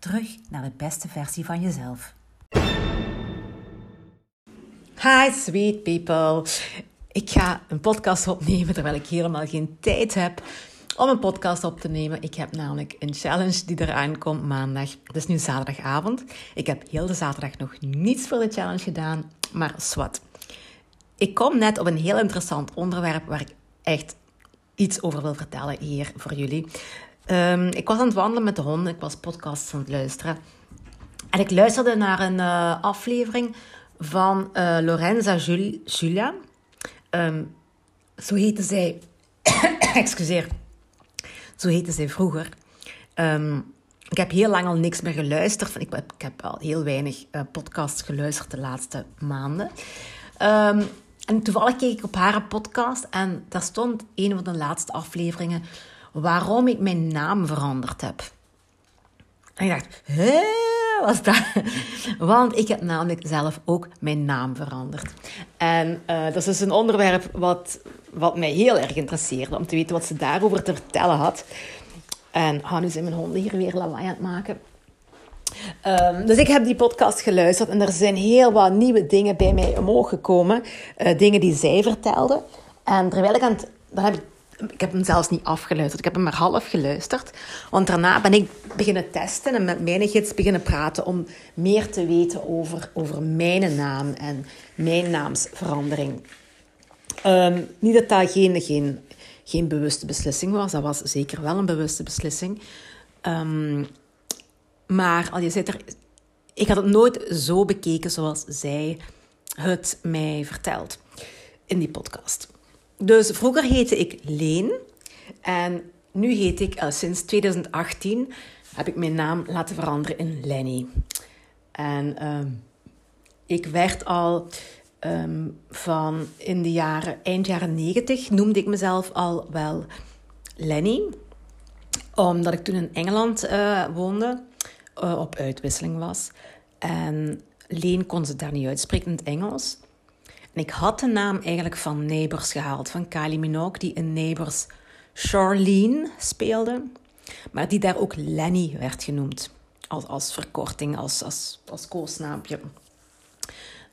Terug naar de beste versie van jezelf. Hi sweet people. Ik ga een podcast opnemen terwijl ik helemaal geen tijd heb om een podcast op te nemen. Ik heb namelijk een challenge die eraan komt maandag. Het is nu zaterdagavond. Ik heb heel de zaterdag nog niets voor de challenge gedaan, maar swat. Ik kom net op een heel interessant onderwerp waar ik echt iets over wil vertellen hier voor jullie. Ehm, ik was aan het wandelen met de honden, ik was podcasts aan het luisteren. En ik luisterde naar een uh, aflevering van uh, Lorenza Jul Julia. Um, zo heette zij. excuseer. Zo heette zij vroeger. Um, ik heb heel lang al niks meer geluisterd. Ik heb, ik heb al heel weinig uh, podcasts geluisterd de laatste maanden. En toevallig keek ik op haar podcast en daar stond een van de laatste afleveringen waarom ik mijn naam veranderd heb. En ik dacht, hé, was dat? Want ik heb namelijk zelf ook mijn naam veranderd. En uh, dat is dus een onderwerp wat, wat mij heel erg interesseerde, om te weten wat ze daarover te vertellen had. En oh, nu zijn mijn honden hier weer lawaai aan het maken. Um, dus ik heb die podcast geluisterd en er zijn heel wat nieuwe dingen bij mij omhoog gekomen. Uh, dingen die zij vertelde. En terwijl ik aan het... Heb ik, ik heb hem zelfs niet afgeluisterd. Ik heb hem maar half geluisterd. Want daarna ben ik beginnen testen en met mijn gids beginnen praten om meer te weten over, over mijn naam en mijn naamsverandering. Um, niet dat dat geen, geen, geen bewuste beslissing was. Dat was zeker wel een bewuste beslissing. Um, maar al je zit er, ik had het nooit zo bekeken zoals zij het mij vertelt in die podcast. Dus vroeger heette ik Leen en nu heet ik, uh, sinds 2018 heb ik mijn naam laten veranderen in Lenny. En uh, ik werd al um, van in de jaren, eind jaren 90 noemde ik mezelf al wel Lenny. Omdat ik toen in Engeland uh, woonde. Uh, op uitwisseling was. En Leen kon ze daar niet uitspreken in het Engels. En ik had de naam eigenlijk van Neighbors gehaald, van Kylie Minogue, die in Neighbors Charlene speelde, maar die daar ook Lenny werd genoemd. Als, als verkorting, als, als, als koosnaampje.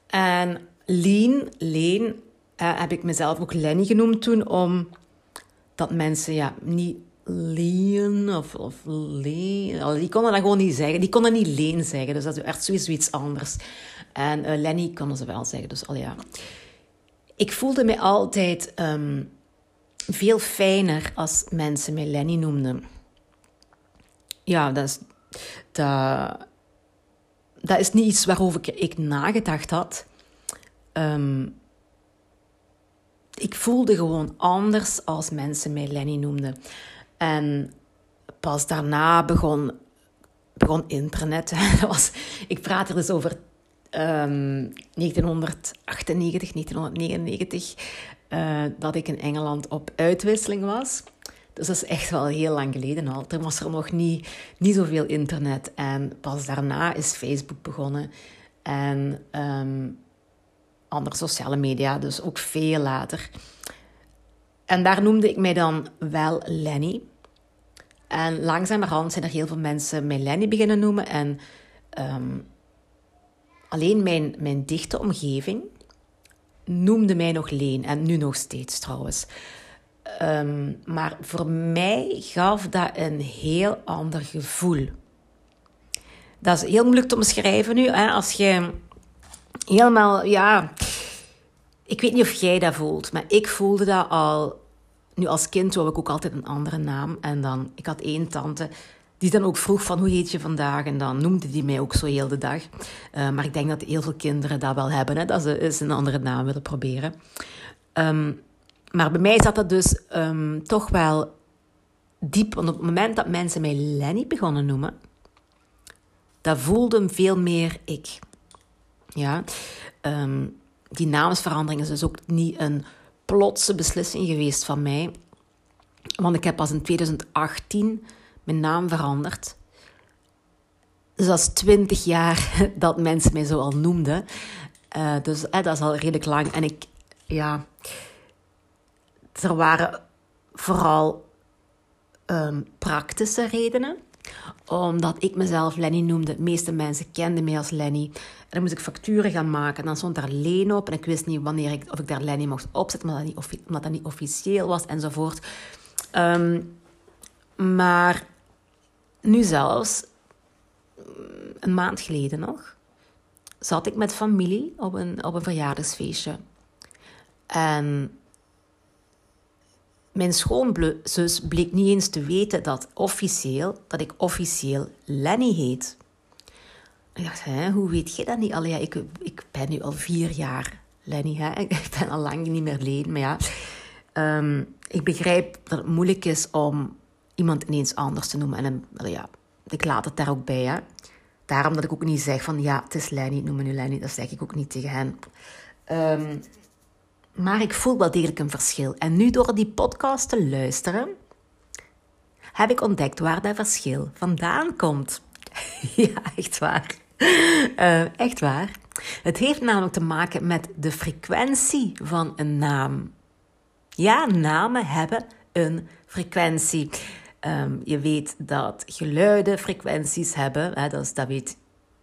En Leen, Leen, uh, heb ik mezelf ook Lenny genoemd toen, omdat mensen ja, niet Leen of, of Leen. Die konden dat gewoon niet zeggen. Die konden niet Leen zeggen. Dus dat is echt sowieso iets anders. En uh, Lenny konden ze wel zeggen. Dus al ja. Ik voelde me altijd um, veel fijner als mensen mij Lenny noemden. Ja, dat is, dat, dat is niet iets waarover ik, ik nagedacht had. Um, ik voelde gewoon anders als mensen mij Lenny noemden. En pas daarna begon, begon internet. was, ik praat er dus over um, 1998, 1999, uh, dat ik in Engeland op uitwisseling was. Dus dat is echt wel heel lang geleden al. Toen was er nog niet, niet zoveel internet. En pas daarna is Facebook begonnen. En um, andere sociale media, dus ook veel later. En daar noemde ik mij dan wel Lenny. En langzamerhand zijn er heel veel mensen mij Lenny beginnen noemen. En um, alleen mijn, mijn dichte omgeving noemde mij nog Leen. En nu nog steeds trouwens. Um, maar voor mij gaf dat een heel ander gevoel. Dat is heel moeilijk te omschrijven nu. Hè? Als je helemaal, ja, ik weet niet of jij dat voelt, maar ik voelde dat al. Nu als kind wou ik ook altijd een andere naam. En dan, ik had één tante die dan ook vroeg van hoe heet je vandaag? En dan noemde die mij ook zo heel de dag. Uh, maar ik denk dat heel veel kinderen dat wel hebben, hè, dat ze eens een andere naam willen proberen. Um, maar bij mij zat dat dus um, toch wel diep. Want op het moment dat mensen mij Lenny begonnen noemen, Dat voelde veel meer ik. Ja, ehm, die naamsverandering is dus ook niet een plotse beslissing geweest van mij. Want ik heb pas in 2018 mijn naam veranderd. Dus dat is twintig jaar dat mensen mij zo al noemden. Uh, dus dat is al redelijk lang. En ik, ja, er waren vooral um, praktische redenen. Omdat ik mezelf Lenny noemde. De meeste mensen kenden mij als Lenny. En dan moest ik facturen gaan maken. En dan stond daar Leen op. En ik wist niet wanneer ik, of ik daar Lenny mocht opzetten. Omdat dat niet, omdat dat niet officieel was enzovoort. Um, maar nu zelfs, een maand geleden nog, zat ik met familie op een, op een verjaardagsfeestje. En mijn schoonzus bleek niet eens te weten dat, officieel, dat ik officieel Lenny heet. Ik dacht, hè, hoe weet je dat niet? Allee, ja, ik, ik ben nu al vier jaar Lenny. Hè? Ik ben al lang niet meer Leen, maar ja. Um, ik begrijp dat het moeilijk is om iemand ineens anders te noemen. En ja, ik laat het daar ook bij. Hè? Daarom dat ik ook niet zeg van ja, het is Lenny, noem me nu Lenny. Dat zeg ik ook niet tegen hen. Um, maar ik voel wel degelijk een verschil. En nu door die podcast te luisteren, heb ik ontdekt waar dat verschil vandaan komt. ja, echt waar. Uh, echt waar. Het heeft namelijk te maken met de frequentie van een naam. Ja, namen hebben een frequentie. Um, je weet dat geluiden frequenties hebben. Hè, dat, is, dat weet,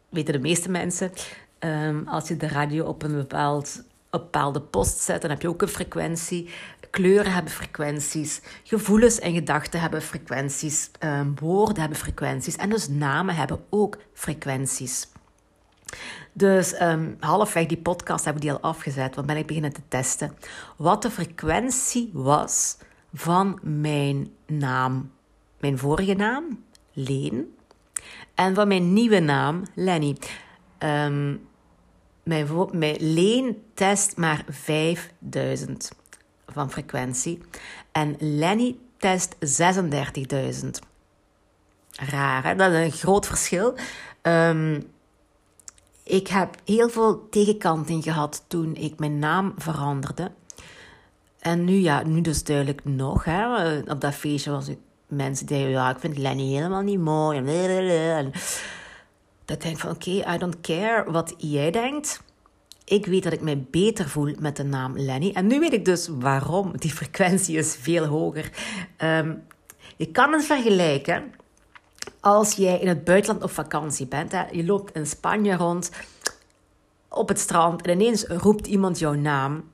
weten de meeste mensen. Um, als je de radio op een bepaald bepaalde post zet, dan heb je ook een frequentie. Kleuren hebben frequenties. Gevoelens en gedachten hebben frequenties. Um, woorden hebben frequenties. En dus namen hebben ook frequenties. Dus um, halfweg die podcast heb ik die al afgezet, want ben ik beginnen te testen. Wat de frequentie was van mijn naam. Mijn vorige naam, Leen. En van mijn nieuwe naam, Lenny. Um, mijn, Leen test maar 5000 van frequentie. En Lenny test 36.000. Raar, hè? Dat is een groot verschil. Um, ik heb heel veel tegenkanting gehad toen ik mijn naam veranderde. En nu, ja, nu dus duidelijk nog. Hè. Op dat feestje was ik mensen die ja, ik vind Lenny helemaal niet mooi. Dat denk ik van, oké, I don't care wat jij denkt. Ik weet dat ik mij beter voel met de naam Lenny. En nu weet ik dus waarom. Die frequentie is veel hoger. Um, je kan het vergelijken als jij in het buitenland op vakantie bent. Hè, je loopt in Spanje rond op het strand en ineens roept iemand jouw naam.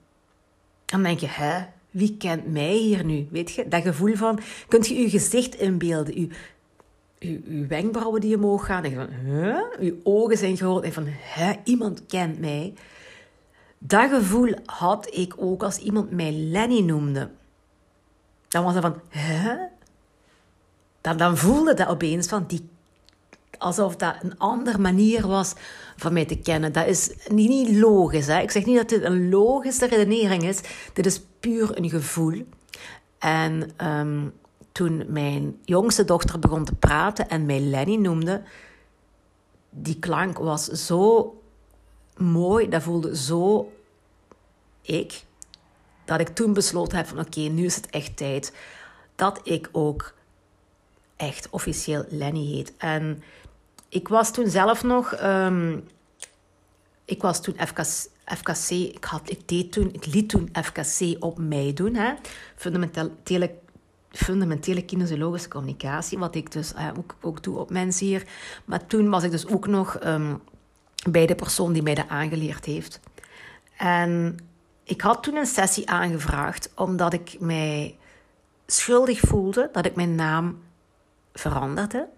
Dan denk je, hè, wie kent mij hier nu? Weet je, dat gevoel van, kunt je je gezicht inbeelden, je, je, wenkbrauwen die omhoog gaan. En van, hè? Je ogen zijn groot en van, hè, iemand kent mij. Dat gevoel had ik ook als iemand mij Lenny noemde. Dan was het van, hè? Dan, dan voelde dat opeens van, die, alsof dat een andere manier was van mij te kennen. Dat is niet, logisch. Hè? Ik zeg niet dat dit een logische redenering is. Dit is puur een gevoel. En um, toen mijn jongste dochter begon te praten en mij Lenny noemde, die klank was zo mooi, dat voelde zo ik, dat ik toen besloten heb van oké, nu is het echt tijd dat ik ook echt officieel Lenny heet. En ik was toen zelf nog, um, ik was toen FKC, FKC ik, had, ik, deed toen, ik liet toen FKC op mij doen, hè, fundamentele, fundamentele kinesiologische communicatie, wat ik dus uh, ook, ook doe op mensen hier. Maar toen was ik dus ook nog um, bij de persoon die mij dat aangeleerd heeft. En ik had toen een sessie aangevraagd omdat ik mij schuldig voelde dat ik mijn naam veranderde.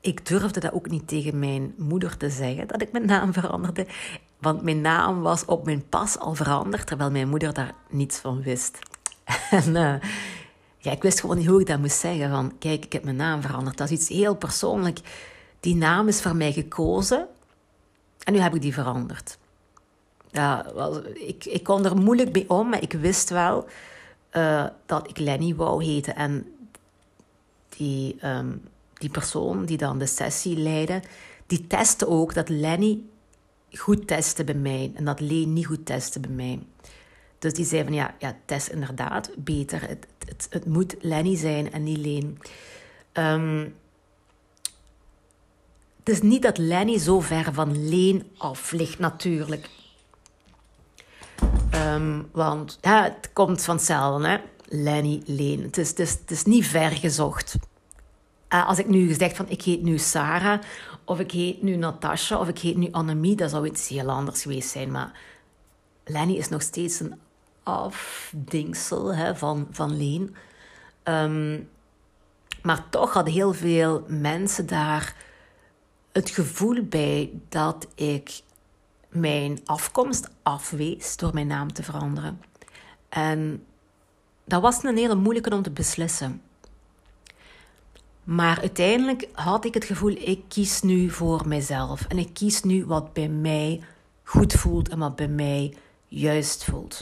Ik durfde dat ook niet tegen mijn moeder te zeggen dat ik mijn naam veranderde. Want mijn naam was op mijn pas al veranderd, terwijl mijn moeder daar niets van wist. En uh, ik wist gewoon niet hoe ik dat moest zeggen. Van, kijk, ik heb mijn naam veranderd. Dat is iets heel persoonlijk. Die naam is voor mij gekozen. En nu heb ik die veranderd. Ja, ik, ik kon er moeilijk mee om, maar ik wist wel uh, dat ik Lenny wou heten. En die, um, die persoon die dan de sessie leidde, die testte ook dat Lenny goed testte bij mij en dat Leen niet goed testte bij mij. Dus die zei van ja, ja test inderdaad beter. Het, het, het moet Lenny zijn en niet Leen. Um, het is niet dat Lenny zo ver van Leen af ligt, natuurlijk. Um, want ja, het komt vanzelf, hè? Lenny, Leen. Het is, het, is, het is niet ver gezocht. Uh, als ik nu gezegd van ik heet nu Sarah, of ik heet nu Natasha, of ik heet nu Annemie, dat zou iets heel anders geweest zijn. Maar Lenny is nog steeds een afdingsel hè, van, van Leen. Um, maar toch hadden heel veel mensen daar het gevoel bij dat ik mijn afkomst afwees door mijn naam te veranderen. En dat was een hele moeilijke om te beslissen. Maar uiteindelijk had ik het gevoel, ik kies nu voor mijzelf. En ik kies nu wat bij mij goed voelt en wat bij mij juist voelt.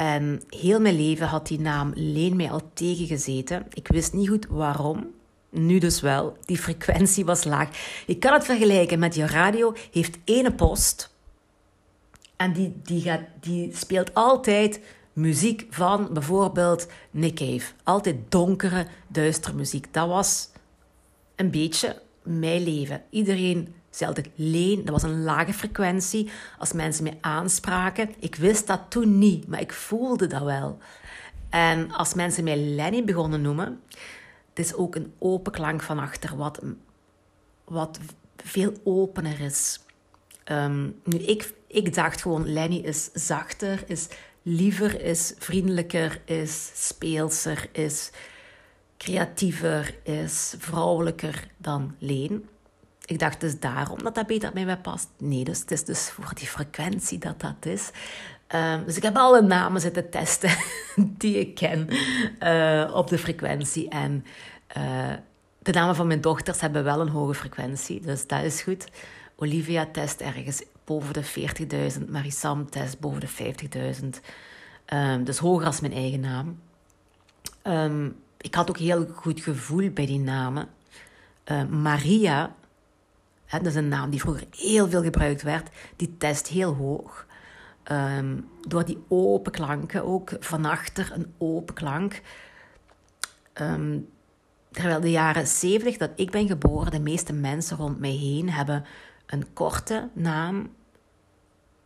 En heel mijn leven had die naam Leen mij al tegengezeten. Ik wist niet goed waarom. Nu dus wel. Die frequentie was laag. Ik kan het vergelijken met je radio. Heeft ene post. En die, die, gaat, die speelt altijd muziek van bijvoorbeeld Nick Cave. Altijd donkere, duistere muziek. Dat was een beetje mijn leven. Iedereen Zelfde leen, dat was een lage frequentie. Als mensen mij aanspraken, ik wist dat toen niet, maar ik voelde dat wel. En als mensen mij Lenny begonnen noemen, het is ook een open klank van achter, wat, wat veel opener is. Um, nu, ik, ik dacht gewoon, Lenny is zachter, is liever, is vriendelijker, is speelser, is creatiever, is vrouwelijker dan Leen. Ik dacht dus daarom dat dat beter bij mij past. Nee, dus het is dus voor die frequentie dat dat is. Um, dus ik heb alle namen zitten testen die ik ken uh, op de frequentie. En uh, de namen van mijn dochters hebben wel een hoge frequentie, dus dat is goed. Olivia test ergens boven de 40.000, Marisam test boven de 50.000. Um, ehm, dus hoger als mijn eigen naam. Um, ik had ook heel goed gevoel bij die namen. Maria dat is een naam die vroeger heel veel gebruikt werd. Die test heel hoog. Um, door die open klanken, ook van achter een open klank. Um, terwijl de jaren 70 dat ik ben geboren, de meeste mensen rond mij heen hebben een korte naam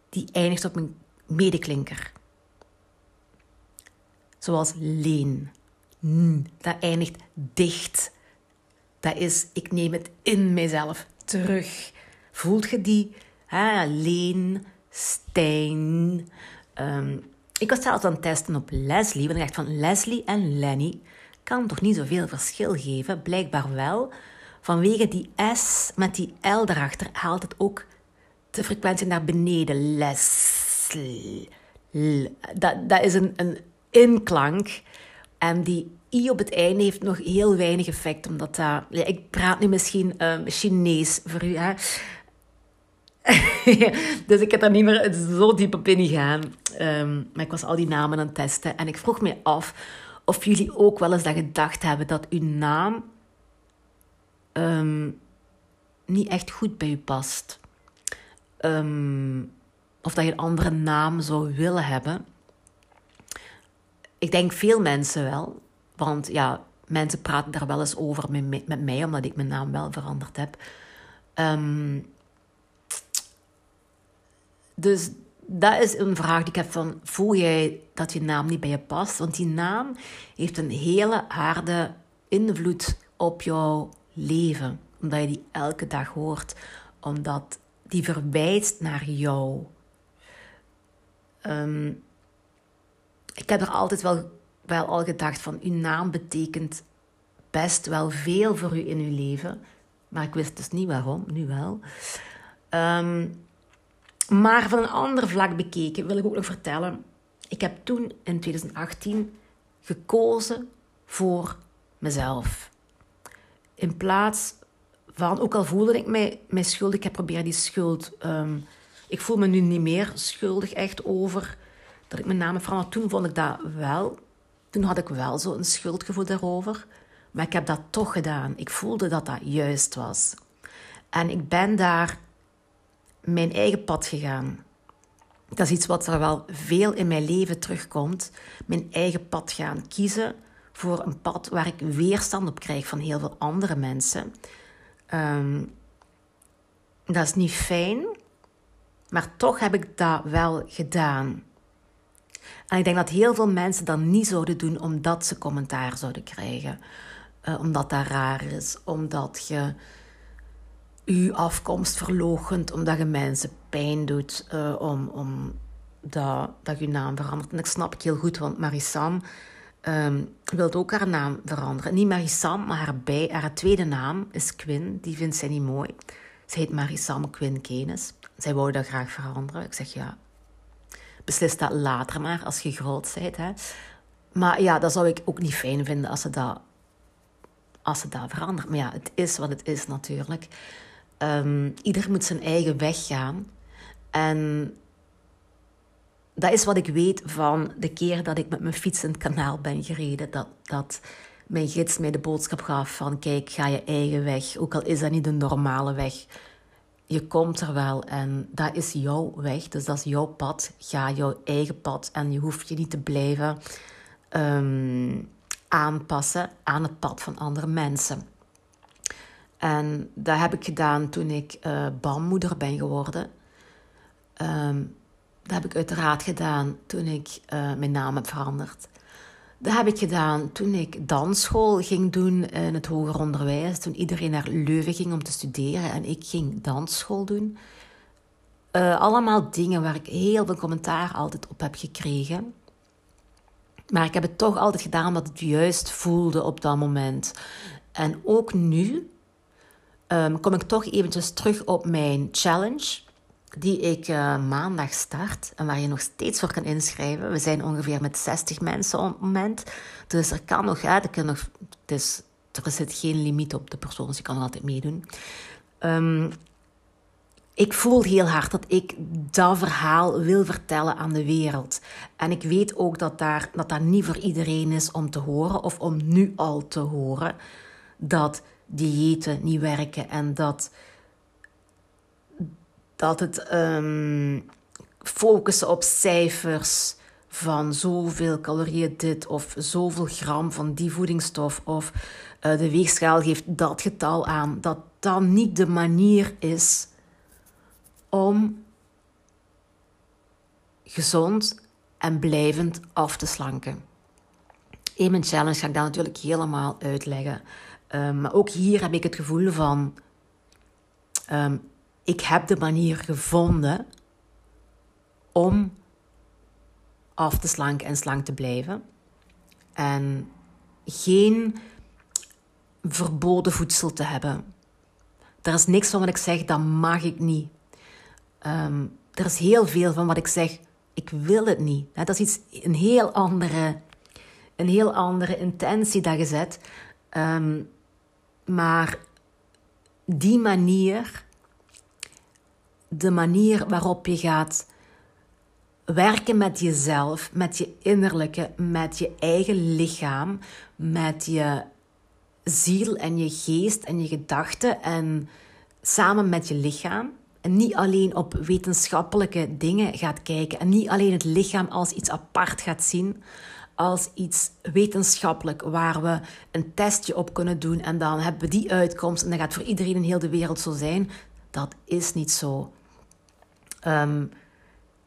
die eindigt op een medeklinker. Zoals leen. Dat eindigt dicht. Dat is, ik neem het in mijzelf terug. Voelt je die? Hè? Leen, Stijn. Um, ik was zelfs aan het testen op Leslie. Want ik dacht van Leslie en Lenny kan toch niet zoveel verschil geven? Blijkbaar wel. Vanwege die S met die L erachter haalt het ook de frequentie naar beneden. Leslie. Dat, dat is een, een inklank. En die I op het einde heeft nog heel weinig effect, omdat dat... Ja, ik praat nu misschien um, Chinees voor u, hè. dus ik heb daar niet meer zo diep op ingegaan. Um, maar ik was al die namen aan het testen. En ik vroeg me af of jullie ook wel eens dat gedacht hebben dat uw naam um, niet echt goed bij u past. Of dat je een andere naam zou willen hebben. Ik denk veel mensen wel. Want ja, mensen praten daar wel eens over met, met mij, omdat ik mijn naam wel veranderd heb. Um, dus dat is een vraag die ik heb van, voel jij dat je naam niet bij je past? Want die naam heeft een hele harde invloed op jouw leven. Omdat je die elke dag hoort. Omdat die verwijst naar jou. Um, ik heb er altijd wel wel al gedacht van uw naam betekent best wel veel voor u in uw leven. Maar ik wist dus niet waarom, nu wel. Um, maar van een ander vlak bekeken wil ik ook nog vertellen. Ik heb toen in 2018 gekozen voor mezelf. In plaats van, ook al voelde ik mij, mij schuldig, ik heb proberen die schuld. Um, ik voel me nu niet meer schuldig echt over dat ik mijn naam verander. Toen vond ik dat wel toen had ik wel zo'n schuldgevoel daarover. Maar ik heb dat toch gedaan. Ik voelde dat dat juist was. En ik ben daar mijn eigen pad gegaan. Dat is iets wat er wel veel in mijn leven terugkomt. Mijn eigen pad gaan kiezen voor een pad waar ik weerstand op krijg van heel veel andere mensen. Um, dat is niet fijn, maar toch heb ik dat wel gedaan. En ik denk dat heel veel mensen dat niet zouden doen omdat ze commentaar zouden krijgen. Uh, omdat dat raar is, omdat je je afkomst verloochent, omdat je mensen pijn doet, uh, om, om dat, dat je naam verandert. En dat snap ik heel goed, want Marisam um, wilde ook haar naam veranderen. Niet Marisam, maar haar, bij, haar tweede naam is Quinn. Die vindt zij niet mooi. Ze heet Marisam Quinn Kenes. Zij wou dat graag veranderen. Ik zeg ja, beslis dat later maar als je groot bent. Hè. Maar ja, dat zou ik ook niet fijn vinden als ze dat, als ze dat verandert. Maar ja, het is wat het is natuurlijk. Um, ieder moet zijn eigen weg gaan. En dat is wat ik weet van de keer dat ik met mijn fiets in het kanaal ben gereden. Dat, dat mijn gids mij de boodschap gaf van kijk, ga je eigen weg. Ook al is dat niet de normale weg. Je komt er wel en dat is jouw weg. Dus dat is jouw pad. Ga jouw eigen pad. En je hoeft je niet te blijven um, aanpassen aan het pad van andere mensen. En dat heb ik gedaan toen ik uh, baarmoeder ben geworden. Um, dat heb ik uiteraard gedaan toen ik uh, mijn naam heb veranderd. Dat heb ik gedaan toen ik dansschool ging doen in het hoger onderwijs. Toen iedereen naar Leuven ging om te studeren en ik ging dansschool doen. Uh, allemaal dingen waar ik heel veel commentaar altijd op heb gekregen. Maar ik heb het toch altijd gedaan omdat het juist voelde op dat moment. En ook nu um, kom ik toch eventjes terug op mijn challenge die ik uh, maandag start en waar je nog steeds voor kan inschrijven. We zijn ongeveer met 60 mensen op het moment. Dus er kan nog, ja, er, nog, het is, er zit geen limiet op de persoon, dus je kan altijd meedoen. Um, ik voel heel hard dat ik dat verhaal wil vertellen aan de wereld. En ik weet ook dat, daar, dat dat niet voor iedereen is om te horen of om nu al te horen dat diëten niet werken en dat dat het um, focussen op cijfers van zoveel calorieën dit of zoveel gram van die voedingsstof of uh, de weegschaal geeft dat getal aan, dat dat niet de manier is om gezond en blijvend af te slanken. In mijn challenge ga ik dat natuurlijk helemaal uitleggen. Um, maar ook hier heb ik het gevoel van um, ik heb de manier gevonden om af te slanken en slank te blijven. En geen verboden voedsel te hebben. Er is niks van wat ik zeg, dat mag ik niet. Um, er is heel veel van wat ik zeg, ik wil het niet. Dat is iets, een heel andere, een heel andere intentie dat je zet. Um, maar die manier de manier waarop je gaat werken met jezelf, met je innerlijke, met je eigen lichaam, met je ziel en je geest en je gedachten en samen met je lichaam. En niet alleen op wetenschappelijke dingen gaat kijken en niet alleen het lichaam als iets apart gaat zien, als iets wetenschappelijk waar we een testje op kunnen doen en dan hebben we die uitkomst en dat gaat voor iedereen in heel de wereld zo zijn. Dat is niet zo. Um,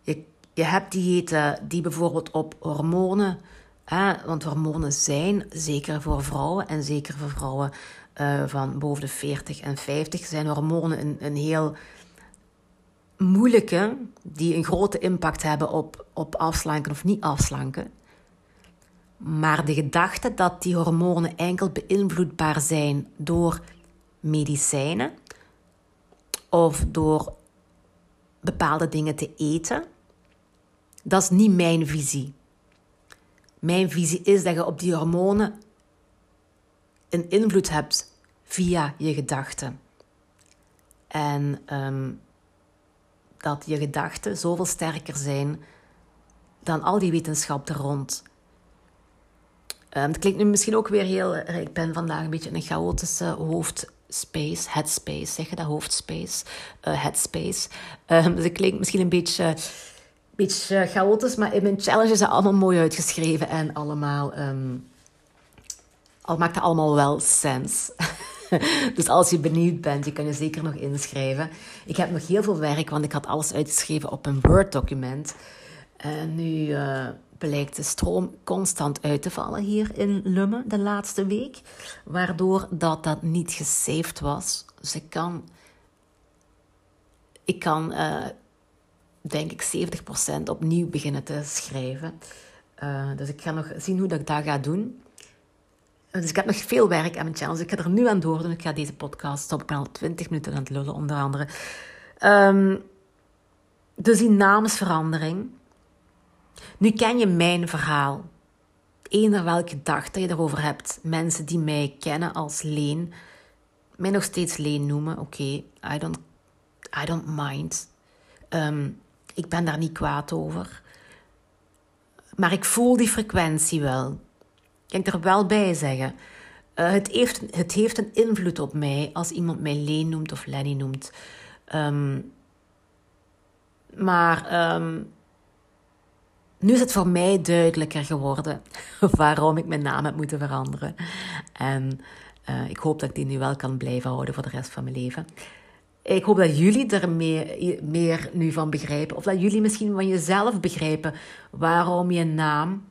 je, je hebt diëten die bijvoorbeeld op hormonen, hè, want hormonen zijn zeker voor vrouwen en zeker voor vrouwen uh, van boven de 40 en 50 zijn hormonen een, een heel moeilijke, die een grote impact hebben op, op afslanken of niet afslanken. Maar de gedachte dat die hormonen enkel beïnvloedbaar zijn door medicijnen of door bepaalde dingen te eten. Dat is niet mijn visie. Mijn visie is dat je op die hormonen een invloed hebt via je gedachten. En ehm, dat je gedachten zoveel sterker zijn dan al die wetenschap er rond. Um, het klinkt nu misschien ook weer heel... Ik ben vandaag een beetje in een chaotische hoofdspace. Headspace, zeg je dat? Hoofdspace. Uh, headspace. Um, dus het klinkt misschien een beetje, beetje chaotisch, maar in mijn challenge is het allemaal mooi uitgeschreven en allemaal... Um, al maakt het allemaal wel sens. dus als je benieuwd bent, je kan je zeker nog inschrijven. Ik heb nog heel veel werk, want ik had alles uitgeschreven op een Word-document. En nu blijkt de stroom constant uit te vallen hier in Lummen de laatste week. Waardoor dat, dat niet gesaved was. Dus ik kan, ik kan uh, denk ik 70% opnieuw beginnen te schrijven. Uh, dus ik ga nog zien hoe dat ik dat ga doen. Dus ik heb nog veel werk aan mijn channel. Dus ik ga er nu aan doen. Ik ga deze podcast stop. Ik ben al 20 minuten aan het lullen, onder andere. Um, dus die namensverandering. Nu ken je mijn verhaal. Eender welke gedachte je erover hebt. Mensen die mij kennen als Leen. Mij nog steeds Leen noemen. Oké, I, don't, I don't mind. Um, ik ben daar niet kwaad over. Maar ik voel die frequentie wel kan ik er wel bij zeggen. Uh, het, heeft, het heeft een invloed op mij als iemand mij Leen noemt of Lenny noemt. Um, maar um, nu is het voor mij duidelijker geworden waarom ik mijn naam heb moeten veranderen. En uh, ik hoop dat ik die nu wel kan blijven houden voor de rest van mijn leven. Ik hoop dat jullie er meer, meer nu van begrijpen. Of dat jullie misschien van jezelf begrijpen waarom je naam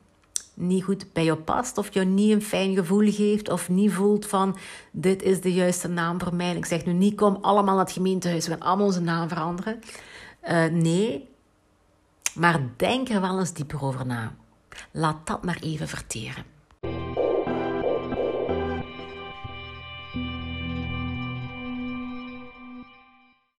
niet goed bij jou past, of jou niet een fijn gevoel geeft, of niet voelt van dit is de juiste naam voor mij. ik zeg nu niet, kom allemaal naar het gemeentehuis, we gaan allemaal onze naam veranderen. Uh, nee, maar denk er wel eens dieper over na. Laat dat maar even verteren.